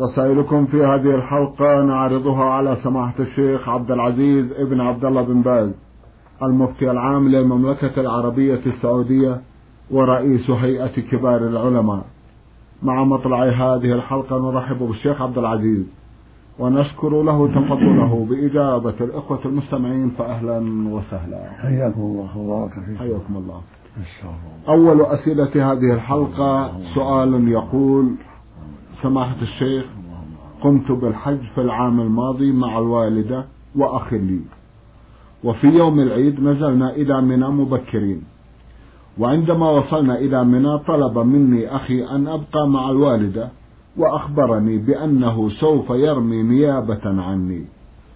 رسائلكم في هذه الحلقة نعرضها على سماحة الشيخ عبد العزيز ابن عبد الله بن باز المفتي العام للمملكة العربية السعودية ورئيس هيئة كبار العلماء. مع مطلع هذه الحلقة نرحب بالشيخ عبد العزيز ونشكر له تفضله بإجابة الإخوة المستمعين فأهلا وسهلا. حياكم الله وبارك فيكم. حياكم الله. أول أسئلة هذه الحلقة سؤال يقول سماحة الشيخ قمت بالحج في العام الماضي مع الوالدة وأخ لي. وفي يوم العيد نزلنا إلى منى مبكرين. وعندما وصلنا إلى منى طلب مني أخي أن أبقى مع الوالدة وأخبرني بأنه سوف يرمي نيابة عني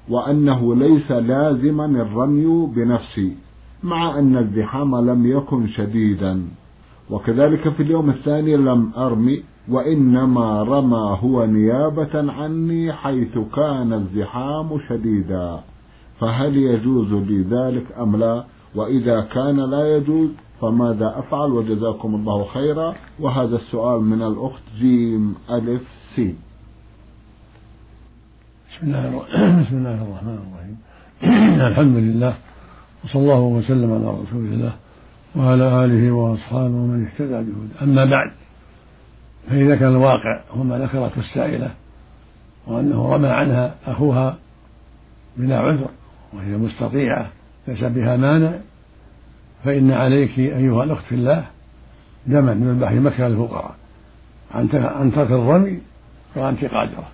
وأنه ليس لازما الرمي بنفسي مع أن الزحام لم يكن شديدا. وكذلك في اليوم الثاني لم أرمي وإنما رمى هو نيابة عني حيث كان الزحام شديدا. فهل يجوز لي ذلك أم لا؟ وإذا كان لا يجوز فماذا أفعل وجزاكم الله خيرا؟ وهذا السؤال من الأخت جيم ألف سي بسم الله بسم الله الرحمن الرحيم. الحمد لله وصلى الله وسلم على رسول الله. وعلى آله وأصحابه ومن اهتدى بهدى أما بعد فإذا كان الواقع هو ما ذكرته السائلة وأنه رمى عنها أخوها بلا عذر وهي مستطيعة ليس بها مانع فإن عليك أيها الأخت في الله دما يذبح مكة للفقراء. عن ترك الرمي وأنت قادرة.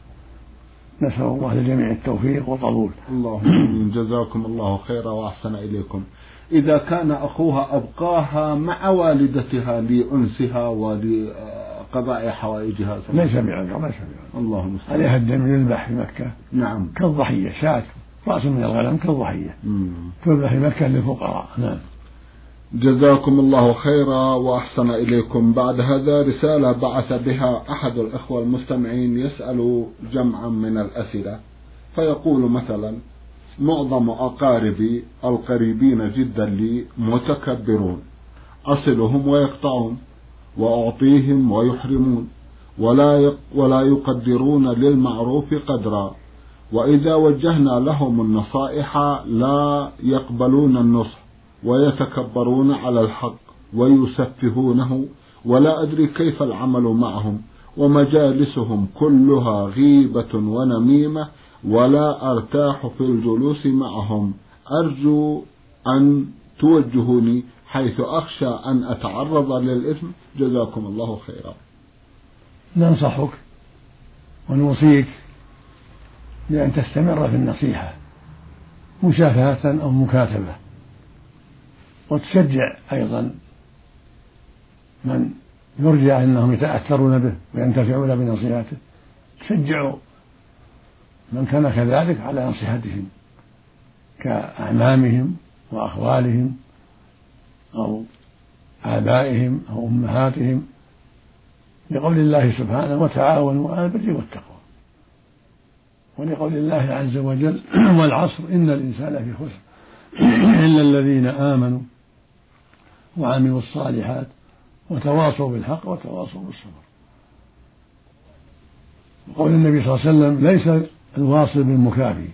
نسأل الله للجميع التوفيق والقبول. اللهم جزاكم الله خيرا وأحسن إليكم. إذا كان أخوها أبقاها مع والدتها لأنسها ولقضاء حوائجها. ليس بعذر ليس بعذر اللهم عليها الدم يذبح في مكة. نعم. كالضحية شاة رأس من الغنم كالضحية. تذبح في مكة للفقراء. نعم. جزاكم الله خيرا وأحسن إليكم. بعد هذا رسالة بعث بها أحد الإخوة المستمعين يسأل جمعا من الأسئلة. فيقول مثلا معظم أقاربي القريبين جدا لي متكبرون. أصلهم ويقطعون وأعطيهم ويحرمون. ولا ولا يقدرون للمعروف قدرا. وإذا وجهنا لهم النصائح لا يقبلون النصح ويتكبرون على الحق ويسفهونه ولا أدري كيف العمل معهم. ومجالسهم كلها غيبة ونميمة ولا أرتاح في الجلوس معهم. أرجو أن توجهوني حيث أخشى أن أتعرض للإثم. جزاكم الله خيرا. ننصحك ونوصيك بأن تستمر في النصيحة مشافهة أو مكاتبة. وتشجع أيضا من يرجى أنهم يتأثرون به وينتفعون بنصيحته. تشجع من كان كذلك على نصيحتهم كأعمامهم وأخوالهم أو آبائهم أو أمهاتهم لقول الله سبحانه وتعاونوا على البر والتقوى. ولقول الله عز وجل والعصر إن الإنسان في خسر. إلا الذين آمنوا وعملوا الصالحات وتواصوا بالحق وتواصوا بالصبر. وقول النبي صلى الله عليه وسلم ليس الواصل بالمكافي.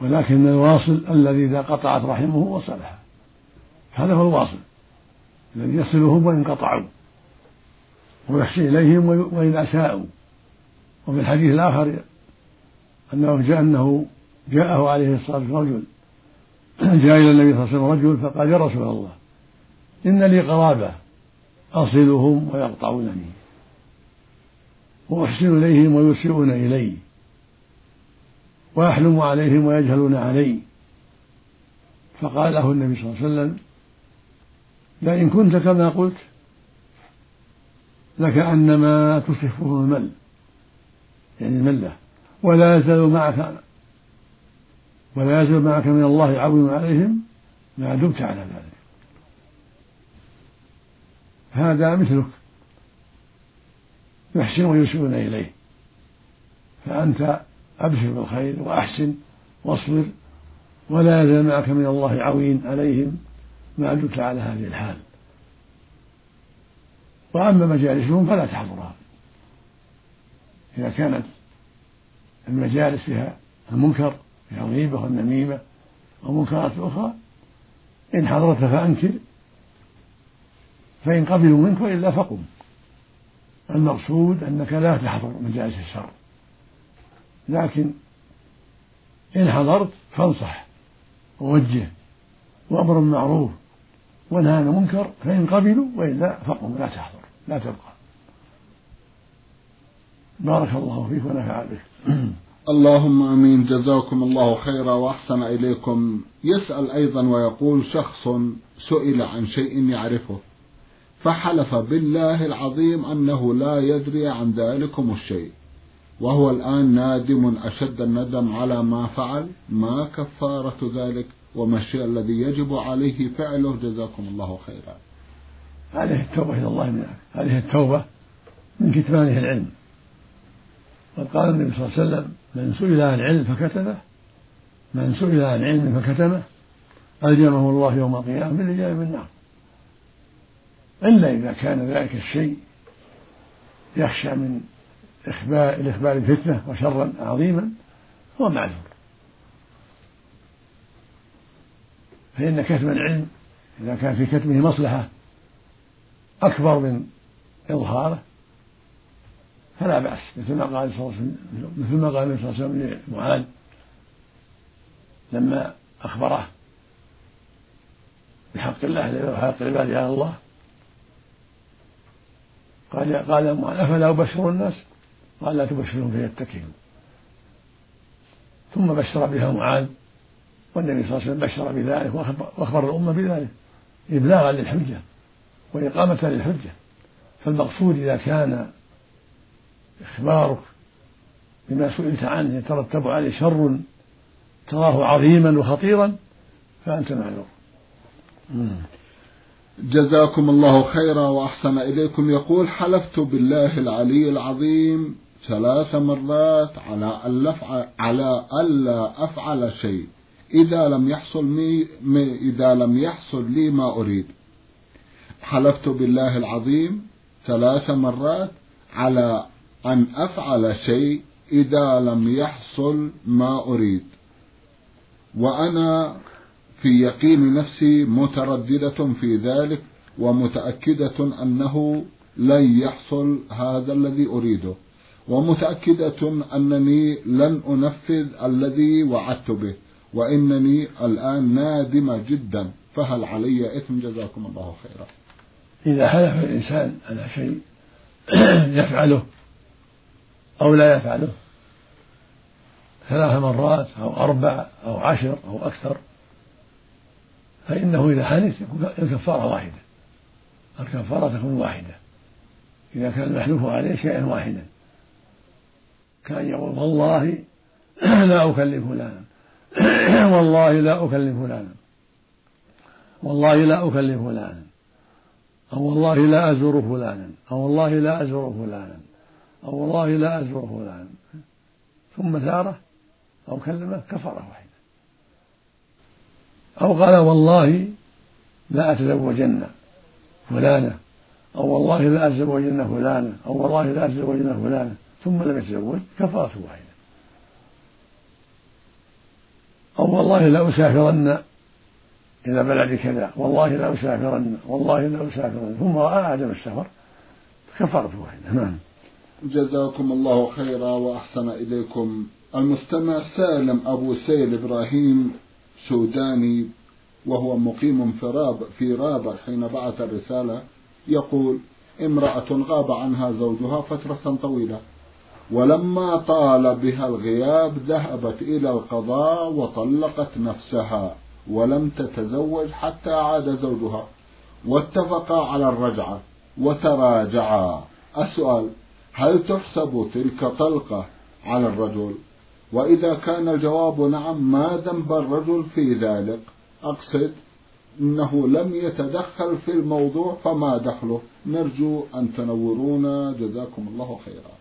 ولكن الواصل الذي إذا قطعت رحمه وصلها. هذا هو الواصل. الذي يصلهم وإن قطعوا. ويحسن إليهم وإن أساءوا. وفي الحديث الآخر أنه جاء أنه جاءه عليه الصلاة والسلام رجل جاء إلى النبي صلى الله عليه وسلم رجل فقال يا رسول الله إن لي قرابة أصلهم ويقطعونني. وأحسن إليهم ويسيئون إلي. وأحلم عليهم ويجهلون علي. فقال له النبي صلى الله عليه وسلم لئن كنت كما قلت لكأنما تصفه المل يعني الملة. ولا يزال معك ولا يزال معك من الله عون عليهم ما دمت على ذلك. هذا مثلك. يحسن ويسيئون إليه. فأنت أبشر بالخير وأحسن واصبر ولا يزال معك من الله عوين عليهم ما دمت على هذه الحال. وأما مجالسهم فلا تحضرها. إذا كانت المجالس فيها المنكر فيها الغيبة والنميمة ومنكرات أخرى إن حضرت فأنكر. فإن قبلوا منك وإلا فقم. المقصود أنك لا تحضر مجالس الشر. لكن إن حضرت فانصح ووجه وأمر معروف ونهى عن منكر فإن قبلوا وإلا فقم لا تحضر لا تبقى. بارك الله فيك ونفع بك. اللهم آمين. جزاكم الله خيرا وأحسن إليكم. يسأل أيضا ويقول شخص سئل عن شيء يعرفه فحلف بالله العظيم أنه لا يدري عن ذلكم الشيء. وهو الآن نادم أشد الندم على ما فعل ما كفارة ذلك وما الشيء الذي يجب عليه فعله. جزاكم الله خيرا. عليه التوبة إلى الله من عليه التوبة من كتمانه العلم. قد قال النبي صلى الله عليه وسلم من سئل عن علم فكتمه من سئل عن علم فكتمه ألجمه الله يوم القيامة من النار. إلا إذا كان ذلك الشيء يخشى من إخبار الإخبار الفتنة وشرا عظيما هو معذور فإن كتم العلم إذا كان في كتمه مصلحة أكبر من إظهاره فلا بأس. مثل ما قال مثل ما قال النبي صلى الله عليه وسلم لمعاذ لما أخبره بحق الله وحق العباد على الله. قال قال معاذ أفلا أبشر الناس؟ قال لا تبشرهم فيتكلوا ثم بشر بها معاذ والنبي صلى الله عليه وسلم بشر بذلك واخبر الأمة بذلك إبلاغا للحجة وإقامة للحجة. فالمقصود إذا كان إخبارك بما سئلت عنه يترتب عليه شر تراه عظيما وخطيرا فأنت معذور. جزاكم الله خيرا وأحسن إليكم. يقول حلفت بالله العلي العظيم ثلاث مرات على ألا على ألا أفعل شيء. إذا لم يحصل مي إذا لم يحصل لي ما أريد. حلفت بالله العظيم ثلاث مرات على أن أفعل شيء إذا لم يحصل ما أريد. وأنا في يقين نفسي مترددة في ذلك ومتأكدة أنه لن يحصل هذا الذي أريده. ومتأكدة أنني لن أنفذ الذي وعدت به وإنني الآن نادمة جدا فهل علي إثم؟ جزاكم الله خيرا. إذا حلف الإنسان على شيء يفعله أو لا يفعله ثلاث مرات أو أربع أو عشر أو أكثر فإنه إذا حنث الكفارة واحدة الكفارة تكون واحدة إذا كان المحلوف عليه شيئا واحدا. كان يقول والله لا أكلم فلانا. والله لا أكلم فلانا. والله لا أكلم فلانا. أو والله لا أزور فلانا. أو والله لا أزور فلانا. أو والله لا أزور فلان ثم زاره أو كلمه كفارة واحدة. أو قال والله لا أتزوجن فلانة. أو والله لا أتزوجن فلانة. أو والله لا أتزوجن فلانة. ثم لم يتزوج كفارة واحدة. أو والله لا أسافرن إلى بلد كذا والله لا أسافرن والله لا أسافرن ثم رأى عدم السفر كفارة واحدة. نعم. جزاكم الله خيرا وأحسن إليكم. المستمع سالم أبو سيل إبراهيم سوداني وهو مقيم في راب في رابغ حين بعث الرسالة يقول امرأة غاب عنها زوجها فترة طويلة. ولما طال بها الغياب ذهبت إلى القضاء وطلقت نفسها ولم تتزوج حتى عاد زوجها واتفقا على الرجعة وتراجعا. السؤال هل تحسب تلك طلقة على الرجل؟ وإذا كان الجواب نعم ما ذنب الرجل في ذلك؟ أقصد أنه لم يتدخل في الموضوع فما دخله. نرجو أن تنورونا. جزاكم الله خيرا.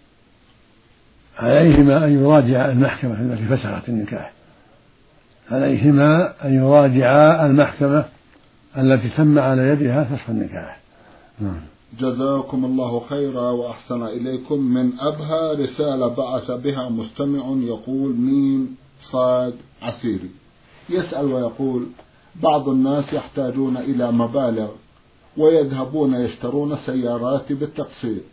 عليهما أن يراجع المحكمة التي فسخت النكاح. عليهما أن يراجعا المحكمة التي تم على يدها فسخ النكاح. نعم. جزاكم الله خيرا وأحسن إليكم. من أبهى رسالة بعث بها مستمع يقول ميم صاد عسيري. يسأل ويقول بعض الناس يحتاجون إلى مبالغ ويذهبون يشترون سيارات بالتقسيط.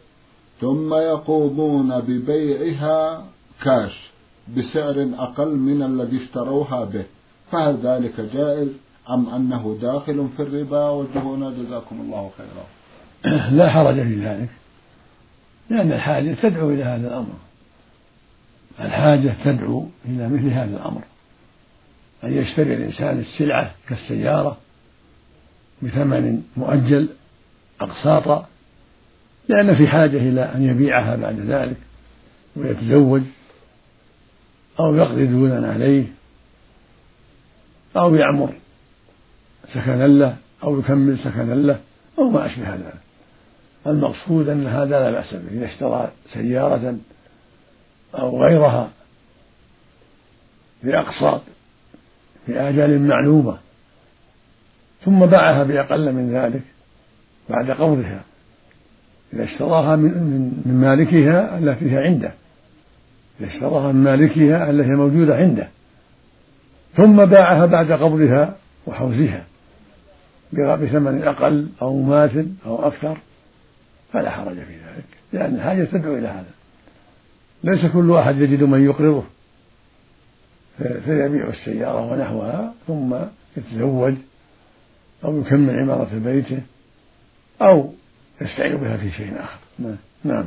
ثم يقومون ببيعها كاش بسعر أقل من الذي اشتروها به. فهل ذلك جائز؟ أم أنه داخل في الربا؟ وجهونا جزاكم الله خيرا. لا حرج في ذلك لأن الحاجة تدعو إلى هذا الأمر. الحاجة تدعو إلى مثل هذا الأمر. أن يشتري الإنسان السلعة كالسيارة بثمن مؤجل أقساطا لأن في حاجة إلى أن يبيعها بعد ذلك ويتزوج أو يقضي ديونا عليه أو يعمر سكنا له أو يكمل سكنا له أو ما أشبه ذلك. المقصود أن هذا لا بأس به إذا اشترى سيارة أو غيرها بأقساط في آجال معلومة ثم باعها بأقل من ذلك بعد قبضها. إذا اشتراها من, من مالكها التي هي عنده. إذا اشتراها من مالكها التي هي موجودة عنده. ثم باعها بعد قبضها وحوزها. بثمن أقل أو ماثل أو أكثر. فلا حرج في ذلك. لأن الحاجة تدعو إلى هذا. ليس كل واحد يجد من يقرضه. فيبيع السيارة ونحوها ثم يتزوج أو يكمل عمارة بيته أو يستعين بها في شيء آخر. نعم, نعم.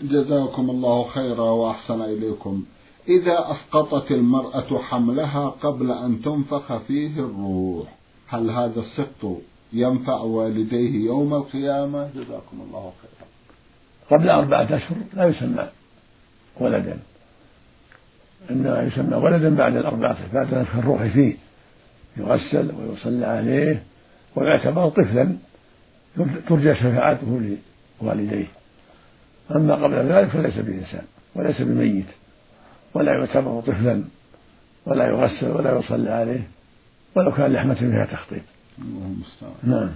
جزاكم الله خيرا وأحسن إليكم. إذا أسقطت المرأة حملها قبل أن تنفخ فيه الروح هل هذا السقط ينفع والديه يوم القيامة؟ جزاكم الله خيرا. قبل أربعة أشهر لا يسمى ولدا. إنما يسمى ولدا بعد الأربعة بعد نفخ الروح فيه. يغسل ويصلى عليه ويعتبر طفلا. ترجى شفاعته لوالديه. أما قبل ذلك فليس بإنسان وليس بميت ولا يعتبر طفلا ولا يغسل ولا يصلى عليه ولو كان لحمة فيها تخطيط. نعم.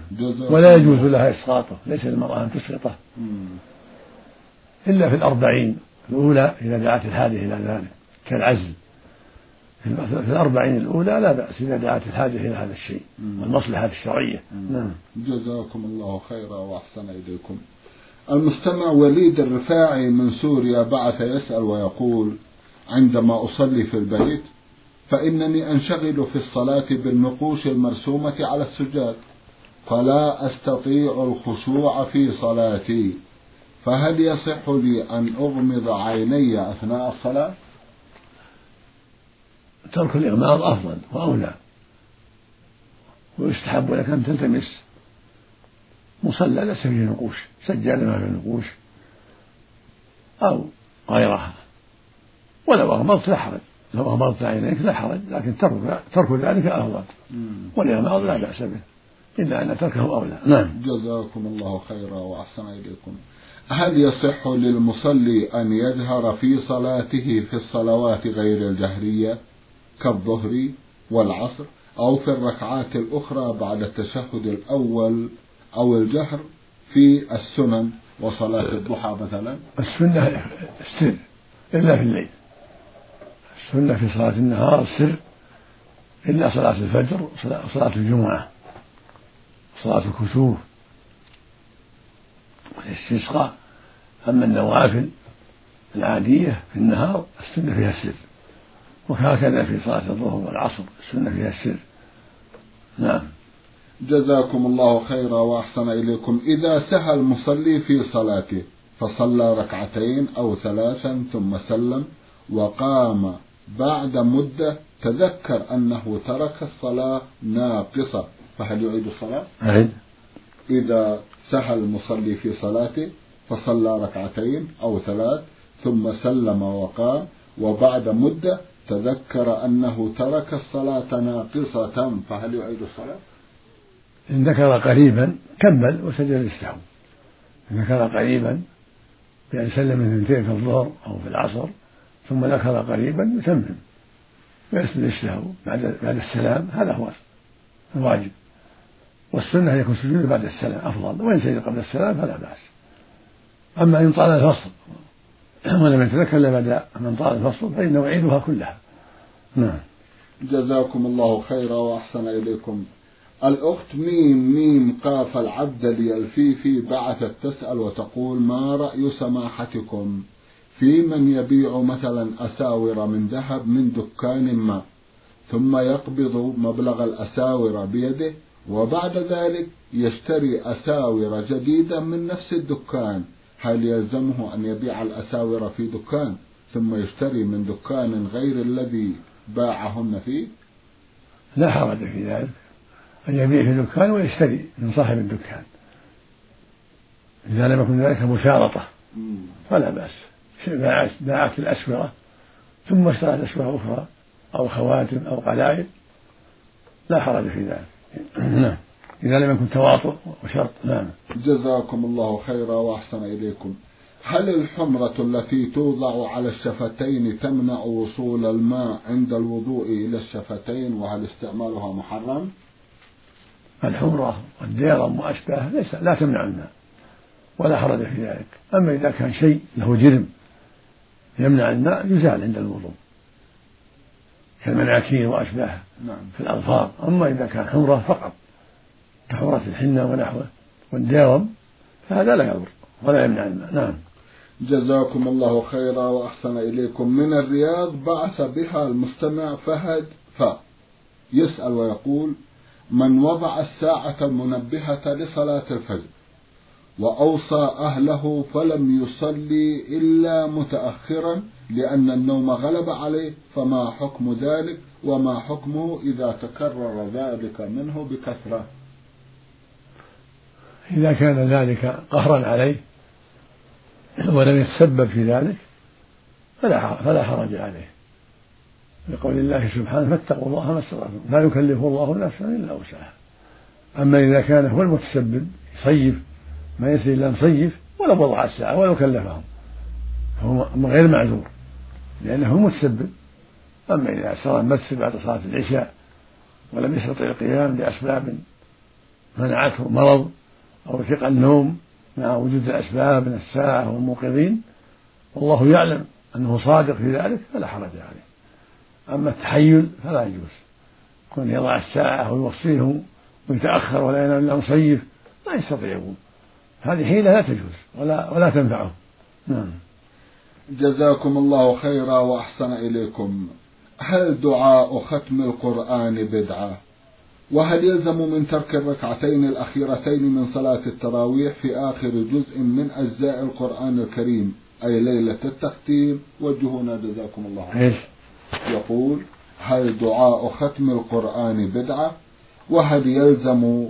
ولا يجوز لها إسقاطه ليس للمرأة أن تسقطه. إلا في الأربعين الأولى إذا دعت الحاجة إلى ذلك كالعزل. في الأربعين الأولى لا بأس إذا دعت الحاجة إلى هذا الشيء والمصلحة الشرعية. نعم. جزاكم الله خيرا وأحسن إليكم. المستمع وليد الرفاعي من سوريا بعث يسأل ويقول عندما أصلي في البيت فإنني أنشغل في الصلاة بالنقوش المرسومة على السجاد فلا أستطيع الخشوع في صلاتي فهل يصح لي أن أغمض عيني أثناء الصلاة؟ ترك الإغماض أفضل وأولى. ويستحب لك أن تلتمس مصلى ليس فيه نقوش سجادة ما فيه نقوش أو غيرها. ولو أغمضت لا حرج لو أغمضت عينيك لا حرج لكن ترك ترك ذلك أفضل. والإغماض لا بأس به. إلا أن تركه أولى. نعم. جزاكم الله خيرا وأحسن إليكم. هل يصح للمصلي أن يجهر في صلاته في الصلوات غير الجهرية؟ كالظهر والعصر أو في الركعات الأخرى بعد التشهد الأول أو الجهر في السنن وصلاة الضحى مثلا؟ السنة السر إلا في الليل. السنة في صلاة النهار السر إلا صلاة الفجر وصلاة الجمعة. صلاة الكسوف والاستسقاء. أما النوافل العادية في النهار السنة فيها السر وهكذا في صلاة الظهر والعصر السنة فيها السر. نعم. جزاكم الله خيرا وأحسن إليكم. إذا سهى المصلي في صلاته فصلى ركعتين أو ثلاثا ثم سلم وقام بعد مدة تذكر أنه ترك الصلاة ناقصة. فهل يعيد الصلاة؟ أعيد. إذا سهى المصلي في صلاته فصلى ركعتين أو ثلاث ثم سلم وقام وبعد مدة تذكر أنه ترك الصلاة ناقصة فهل يعيد الصلاة؟ إن ذكر قريبا كمل وسجد للسهو إن ذكر قريبا بأن سلم اثنتين في الظهر أو في العصر ثم ذكر قريبا يتمم ويسجد للسهو بعد بعد السلام. هذا هو الواجب. والسنة أن يكون سجوده بعد السلام أفضل وإن سجد قبل السلام فلا بأس. أما إن طال الفصل ولم يتذكر إلا بعد من طال الفصل فإنه يعيدها كلها. نعم. جزاكم الله خيرا وأحسن إليكم. الأخت ميم ميم قاف العبد اليلفيفي بعثت تسأل وتقول ما رأي سماحتكم؟ في من يبيع مثلا أساور من ذهب من دكان ما ثم يقبض مبلغ الأساور بيده وبعد ذلك يشتري أساور جديدة من نفس الدكان هل يلزمه أن يبيع الأساور في دكان ثم يشتري من دكان غير الذي باعهن فيه؟ لا حرج في ذلك. أن يبيع في دكان ويشتري من صاحب الدكان. إذا لم يكن ذلك مشارطة. فلا بأس. باعت الأسورة ثم اشترت أسورة أخرى أو خواتم أو قلائد لا حرج في ذلك. نعم. إذا لم يكن تواطؤ وشرط. نعم. جزاكم الله خيرا وأحسن إليكم هل الحمرة التي توضع على الشفتين تمنع وصول الماء عند الوضوء إلى الشفتين وهل استعمالها محرم؟ الحمرة والديرم وأشباهه ليس لا تمنع الماء ولا حرج في ذلك أما إذا كان شيء له جرم يمنع الماء يزال عند الوضوء كالمناكير وأشباهها نعم. في الأظفار أما إذا كان حمرة فقط كحمرة الحنة ونحوه والديرم فهذا لا يضر ولا يمنع الماء نعم. جزاكم الله خيرا وأحسن إليكم. من الرياض بعث بها المستمع فهد ف. يسأل ويقول من وضع الساعة المنبهة لصلاة الفجر وأوصى أهله فلم يصلي إلا متأخرا لأن النوم غلب عليه فما حكم ذلك وما حكمه إذا تكرر ذلك منه بكثرة؟ إذا كان ذلك قهرا عليه ولم يتسبب في ذلك فلا فلا حرج عليه. لقول الله سبحانه فاتقوا الله ما استطعتم. لا يكلف الله نفسا إلا وسعها. أما إذا كان هو المتسبب يصيف ما يصير إلا مصيف ولو وضع الساعة ولو كلفهم. فهو غير معذور لأنه هو المتسبب أما إذا صار المسجد بعد صلاة العشاء ولم يستطع القيام لأسباب منعته مرض أو ثقل النوم مع وجود الأسباب من الساعة والموقظين والله يعلم أنه صادق في ذلك فلا حرج عليه. أما التحيل فلا يجوز. كون يضع الساعة ويوصيهم ويتأخر ولا ينام إلا مصيف لا يستطيع يقوم هذه حيلة لا تجوز ولا ولا تنفعه. نعم. جزاكم الله خيرا وأحسن إليكم. هل دعاء ختم القرآن بدعة؟ وهل يلزم من ترك الركعتين الأخيرتين من صلاة التراويح في آخر جزء من أجزاء القرآن الكريم؟ أي ليلة التختيم؟ وجهونا جزاكم الله خيرا. يقول هل دعاء ختم القرآن بدعة؟ وهل يلزم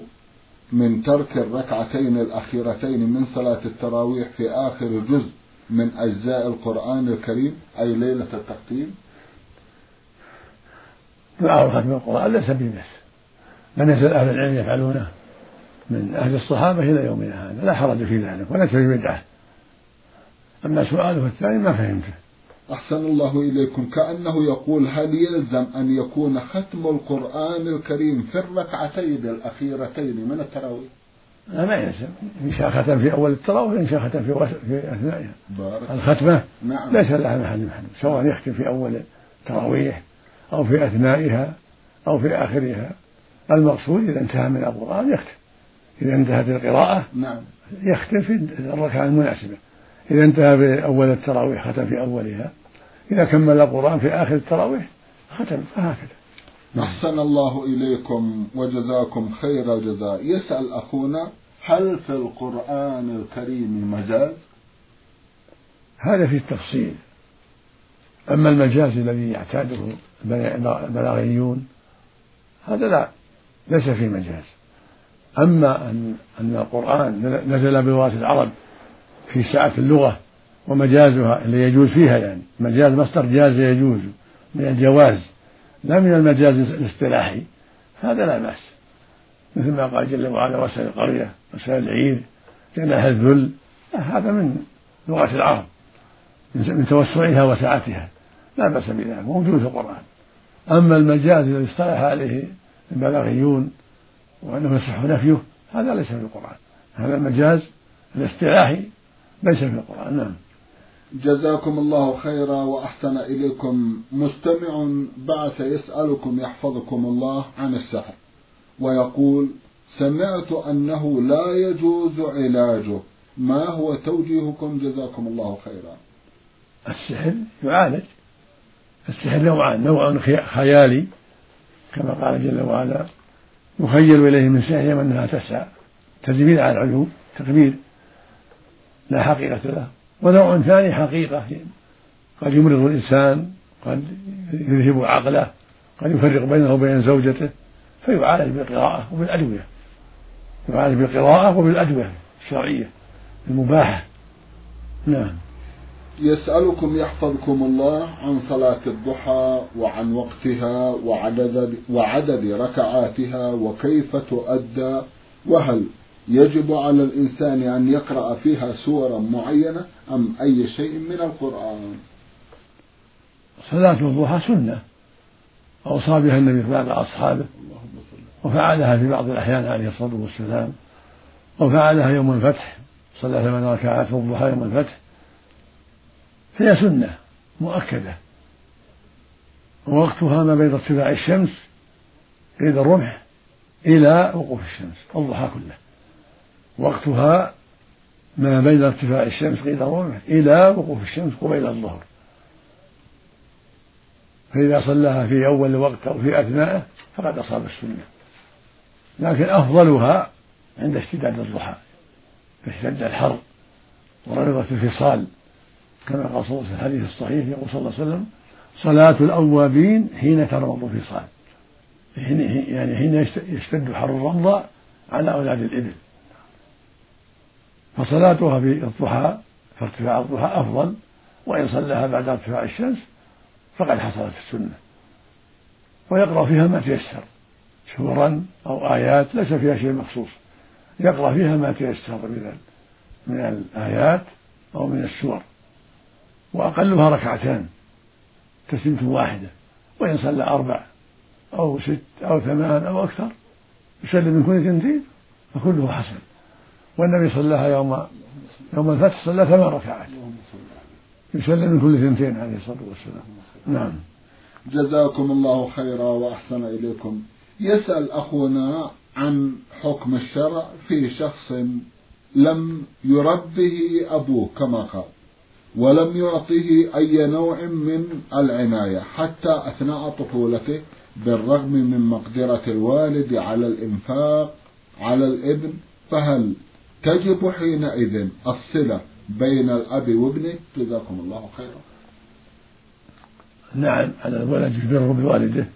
من ترك الركعتين الأخيرتين من صلاة التراويح في آخر جزء من أجزاء القرآن الكريم؟ أي ليلة التختيم؟ دعاء ختم القرآن ليس بمس لم يزل أهل العلم يفعلونه؟ من أهل الصحابة إلى يومنا هذا لا حرج في ذلك وليس ببدعة أما سؤاله الثاني ما فهمته. أحسن الله إليكم. كأنه يقول هل يلزم أن يكون ختم القرآن الكريم في الركعتين الأخيرتين من التراويح؟ لا ما يلزم. إن شاء ختم في أول التراويح إن شاء ختم في, وس... في أثنائها الختمة نعم. ليس لها محل محل سواء يختم في أول التراويح أو في أثنائها أو في آخرها. المقصود إذا انتهى من القرآن يختم. إذا انتهت القراءة نعم. يختم في الركعة المناسبة. إذا انتهى بأول التراويح ختم في أولها. إذا كمل القرآن في آخر التراويح ختم. فهكذا. أحسن الله إليكم وجزاكم خير الجزاء يسأل أخونا هل في القرآن الكريم مجاز؟ هذا في التفصيل. أما المجاز الذي يعتاده البلاغيون هذا لا. ليس في مجاز. أما أن أن القرآن نزل بلغة العرب في سعة اللغة ومجازها اللي يجوز فيها يعني مجاز مصدر جاز يجوز من الجواز لا من المجاز الاصطلاحي هذا لا بأس. مثل ما قال جل وعلا وسائل القرية وسائل العير جناح الذل هذا من لغة العرب من توسعها وسعتها لا بأس بذلك موجود في القرآن. أما المجاز الذي اصطلح عليه البلاغيون وأنه يصح نفيه هذا ليس في القرآن. هذا المجاز الاصطلاحي ليس في القرآن. نعم. جزاكم الله خيرا وأحسن إليكم. مستمع بعث يسألكم يحفظكم الله عن السحر ويقول سمعت أنه لا يجوز علاجه. ما هو توجيهكم؟ جزاكم الله خيرا. السحر يعالج. السحر نوعان نوع خيالي كما قال جل وعلا يخيل إليه من سحرهم أنها تسعى تزميل على العلو تكبير لا حقيقة له. ونوع ثاني حقيقة قد يمرض الإنسان قد يذهب عقله قد يفرق بينه وبين زوجته فيعالج بالقراءة وبالأدوية. يعالج بالقراءة وبالأدوية الشرعية المباحة. نعم. يسألكم يحفظكم الله عن صلاة الضحى وعن وقتها وعدد, وعدد ركعاتها وكيف تؤدى وهل يجب على الإنسان أن يقرأ فيها سورا معينة أم أي شيء من القرآن؟ صلاة الضحى سنة. أوصى بها النبي في بعض أصحابه وفعلها في بعض الأحيان عليه الصلاة والسلام وفعلها يوم الفتح صلى ثمان ركعات في الضحى يوم الفتح. فهي سنة مؤكدة. ووقتها ما بين ارتفاع الشمس قيد الرمح إلى وقوف الشمس الضحى كله. وقتها ما بين ارتفاع الشمس قيد الرمح إلى وقوف الشمس قبيل الظهر. فإذا صلاها في أول وقت أو في أثناءه فقد أصاب السنة. لكن أفضلها عند اشتداد الضحى فاشتد الحر ورغبة الفصال كما قال صلى الله عليه وسلم في الحديث الصحيح يقول صلى الله عليه وسلم صلاة الأوابين حين ترمض الفصال يعني حين يشتد حر الرمضاء على أولاد الإبل. فصلاتها في الضحى في ارتفاع الضحى أفضل وإن صلاها بعد ارتفاع الشمس فقد حصلت السنة. ويقرأ فيها ما تيسر. سورا أو آيات ليس فيها شيء مخصوص. يقرأ فيها ما تيسر من الآيات أو من السور. وأقلها ركعتان تسليمة واحدة وإن صلى أربع أو ست أو ثمان أو أكثر يسلم من كل اثنتين فكله حسن. والنبي صلاها يوم يوم الفتح صلى ثمان ركعات يسلم من كل اثنتين عليه الصلاة والسلام. نعم. جزاكم الله خيرا وأحسن إليكم. يسأل أخونا عن حكم الشرع في شخص لم يربه أبوه كما قال. ولم يعطه أي نوع من العناية حتى أثناء طفولته بالرغم من مقدرة الوالد على الإنفاق على الابن فهل تجب حينئذ الصلة بين الأب وابنه؟ جزاكم الله خيرا. نعم على الولد يجبره بوالده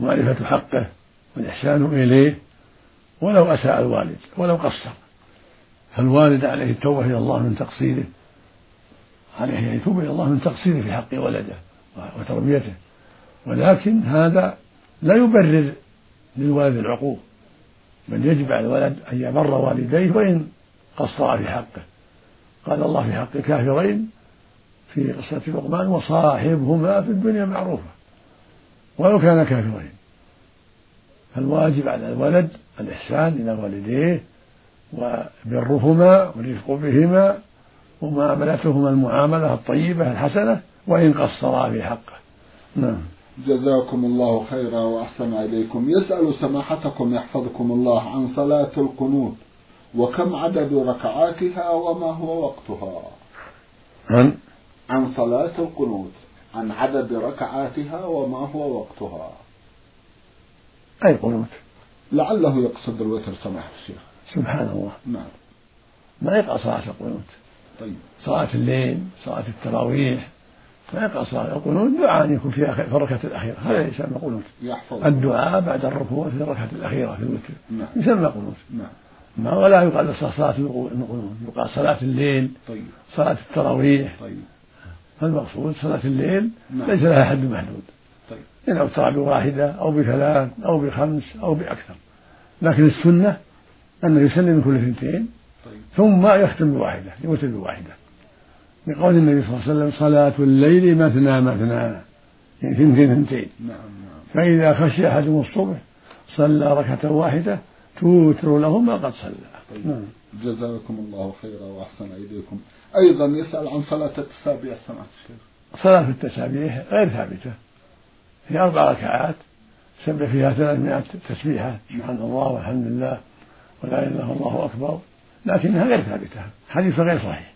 ومعرفة حقه والإحسان إليه ولو أساء الوالد ولو قصر. فالوالد عليه التوبة إلى الله من تقصيره. عليه أن يتوب إلى الله من تقصيره في حق ولده وتربيته. ولكن هذا لا يبرر للوالد العقوق. بل يجب على الولد أن يبر والديه وإن قصرا في حقه. قال الله في حق الكافرين في قصة لقمان وصاحبهما في الدنيا معروفة. ولو كان كافرين. فالواجب على الولد الإحسان إلى والديه وبرهما والرفق بهما ومعاملتهما المعاملة الطيبة الحسنة وإن قصرا في حقه نعم. جزاكم الله خيرا وأحسن إليكم. يسأل سماحتكم يحفظكم الله عن صلاة القنوت وكم عدد ركعاتها وما هو وقتها. عن عن صلاة القنوت عن عدد ركعاتها وما هو وقتها. أي قنوت؟ لعله يقصد الوتر سماحة الشيخ. سبحان الله. نعم. ما يقع صلاة القنوت؟ طيب. صلاة الليل صلاة التراويح. يقع صلاة القنوت دعاء يكون في في الركعة الأخيرة. هذا يسمى قنوت الدعاء بعد الركوع في الركعة الأخيرة في الوتر نعم. يسمى قنوت نعم. ما ولا يقال صلاة يقال صلاة الليل طيب. صلاة التراويح. طيب. فالمقصود صلاة الليل نعم. ليس لها حد محدود. طيب. إن أوتر بواحدة أو بثلاث أو بخمس أو بأكثر. لكن السنة أنه يسلم من كل اثنتين. ثم يختم بواحدة يوتر بواحدة. لقول النبي صلى الله عليه وسلم صلاة الليل مثنى مثنى. يعني ثنتين ثنتين نعم نعم. فإذا خشي أحدهم الصبح صلى ركعة واحدة توتر له ما قد صلى. طيب. نعم. جزاكم الله خيرا وأحسن إليكم. أيضا يسأل عن صلاة التسابيح سمعت الشيخ صلاة التسابيح غير ثابتة. في أربع ركعات سبح فيها ثلاثمائة تسبيحة. سبحان الله والحمد لله. ولا إله إلا الله أكبر. لكنها غير ثابتة. حديث غير صحيح.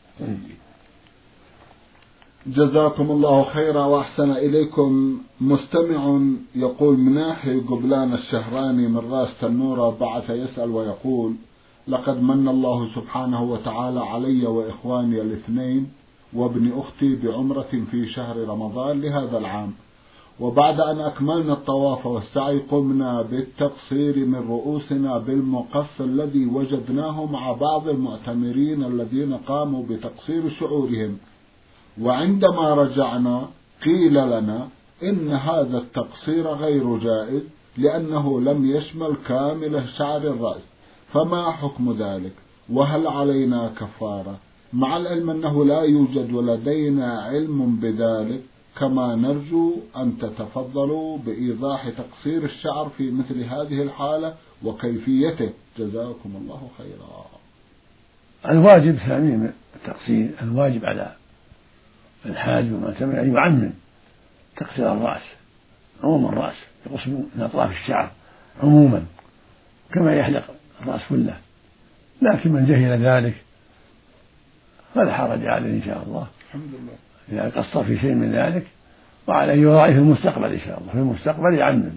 جزاكم الله خيرا وأحسن إليكم. مستمع يقول مناحي قبلان الشهراني من راس تنورة بعث يسأل ويقول لقد من الله سبحانه وتعالى علي وإخواني الاثنين وابن أختي بعمرة في شهر رمضان لهذا العام. وبعد أن أكملنا الطواف والسعي قمنا بالتقصير من رؤوسنا بالمقص الذي وجدناه مع بعض المعتمرين الذين قاموا بتقصير شعورهم. وعندما رجعنا قيل لنا إن هذا التقصير غير جائز لأنه لم يشمل كامل شعر الرأس. فما حكم ذلك؟ وهل علينا كفارة؟ مع العلم أنه لا يوجد لدينا علم بذلك كما نرجو أن تتفضلوا بإيضاح تقصير الشعر في مثل هذه الحالة وكيفيته جزاكم الله خيرا. الواجب ثاني التقصير الواجب على الحاج والمعتمر أن يعمم تقصير الرأس عموم الرأس يقص من أطراف الشعر عموما كما يحلق الرأس كله لكن من جهل ذلك فلا حرج عليه إن شاء الله. الحمد لله. إذا قصر في شيء من ذلك وعليه يراعي في المستقبل إن شاء الله. في المستقبل يعمم.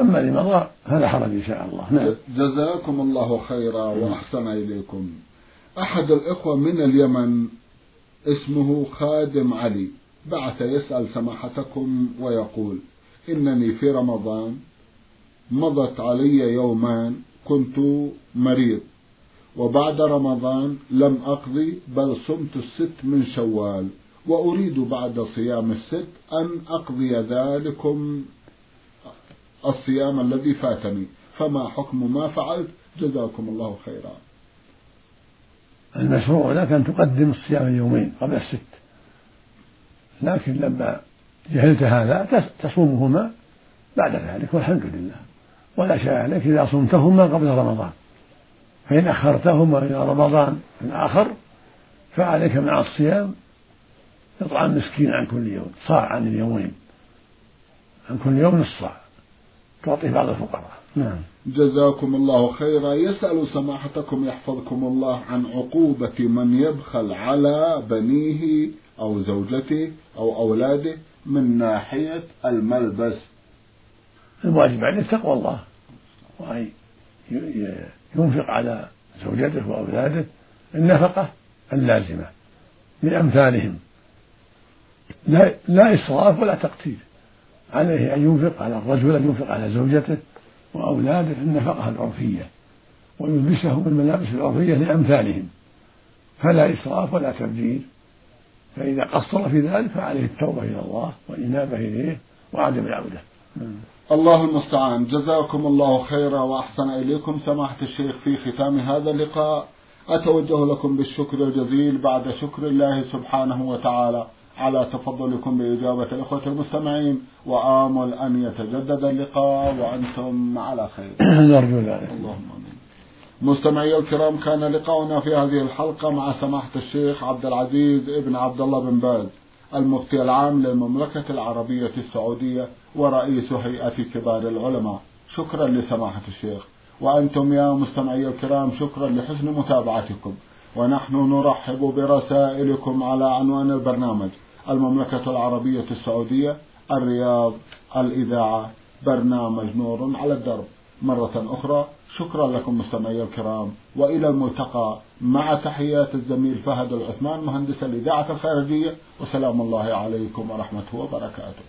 أما لمضى فلا حرج إن شاء الله. نعم. جزاكم الله خيرا وأحسن إليكم. أحد الإخوة من اليمن اسمه خادم علي بعث يسأل سماحتكم ويقول إنني في رمضان مضت علي يومان كنت مريض وبعد رمضان لم أقضي بل صمت الست من شوال. وأريد بعد صيام الست أن أقضي ذلكم الصيام الذي فاتني. فما حكم ما فعلت؟ جزاكم الله خيرا. المشروع لك أن تقدم الصيام اليومين قبل الست. لكن لما جهلت هذا تصومهما بعد ذلك والحمد لله. ولا شيء عليك إذا صمتهما قبل رمضان. فإن أخرتهما إلى رمضان الآخر فعليك مع الصيام إطعام مسكين عن كل يوم صاع عن اليومين. عن كل يوم نص صاع. تعطيه بعض الفقراء. نعم. جزاكم الله خيرا. يسأل سماحتكم يحفظكم الله عن عقوبة من يبخل على بنيه أو زوجته أو أولاده من ناحية الملبس. الواجب عليه تقوى الله وأن ينفق على زوجته وأولاده النفقة اللازمة لأمثالهم. لا, لا إسراف ولا تقتير عليه أن ينفق على الرجل أن ينفق على زوجته وأولاده النفقة العرفية ويلبسهم الملابس العرفية لأمثالهم. فلا إسراف ولا تبذير فإذا قصر في ذلك فعليه التوبة إلى الله والإنابة إليه وعدم العودة. الله المستعان. جزاكم الله خيرا وأحسن إليكم. سماحة الشيخ في ختام هذا اللقاء أتوجه لكم بالشكر الجزيل بعد شكر الله سبحانه وتعالى. على تفضلكم بإجابة الإخوة المستمعين وآمل أن يتجدد اللقاء وأنتم على خير. نرجو ذلك. اللهم آمين. مستمعي الكرام كان لقاؤنا في هذه الحلقة مع سماحة الشيخ عبد العزيز ابن عبد الله بن باز المفتي العام للمملكة العربية السعودية ورئيس هيئة كبار العلماء. شكرا لسماحة الشيخ. وأنتم يا مستمعي الكرام شكرا لحسن متابعتكم. ونحن نرحب برسائلكم على عنوان البرنامج. المملكة العربية السعودية الرياض الإذاعة برنامج نور على الدرب. مرة أخرى شكرا لكم مستمعي الكرام وإلى الملتقى مع تحيات الزميل فهد العثمان مهندس الإذاعة الخارجية. وسلام الله عليكم ورحمته وبركاته.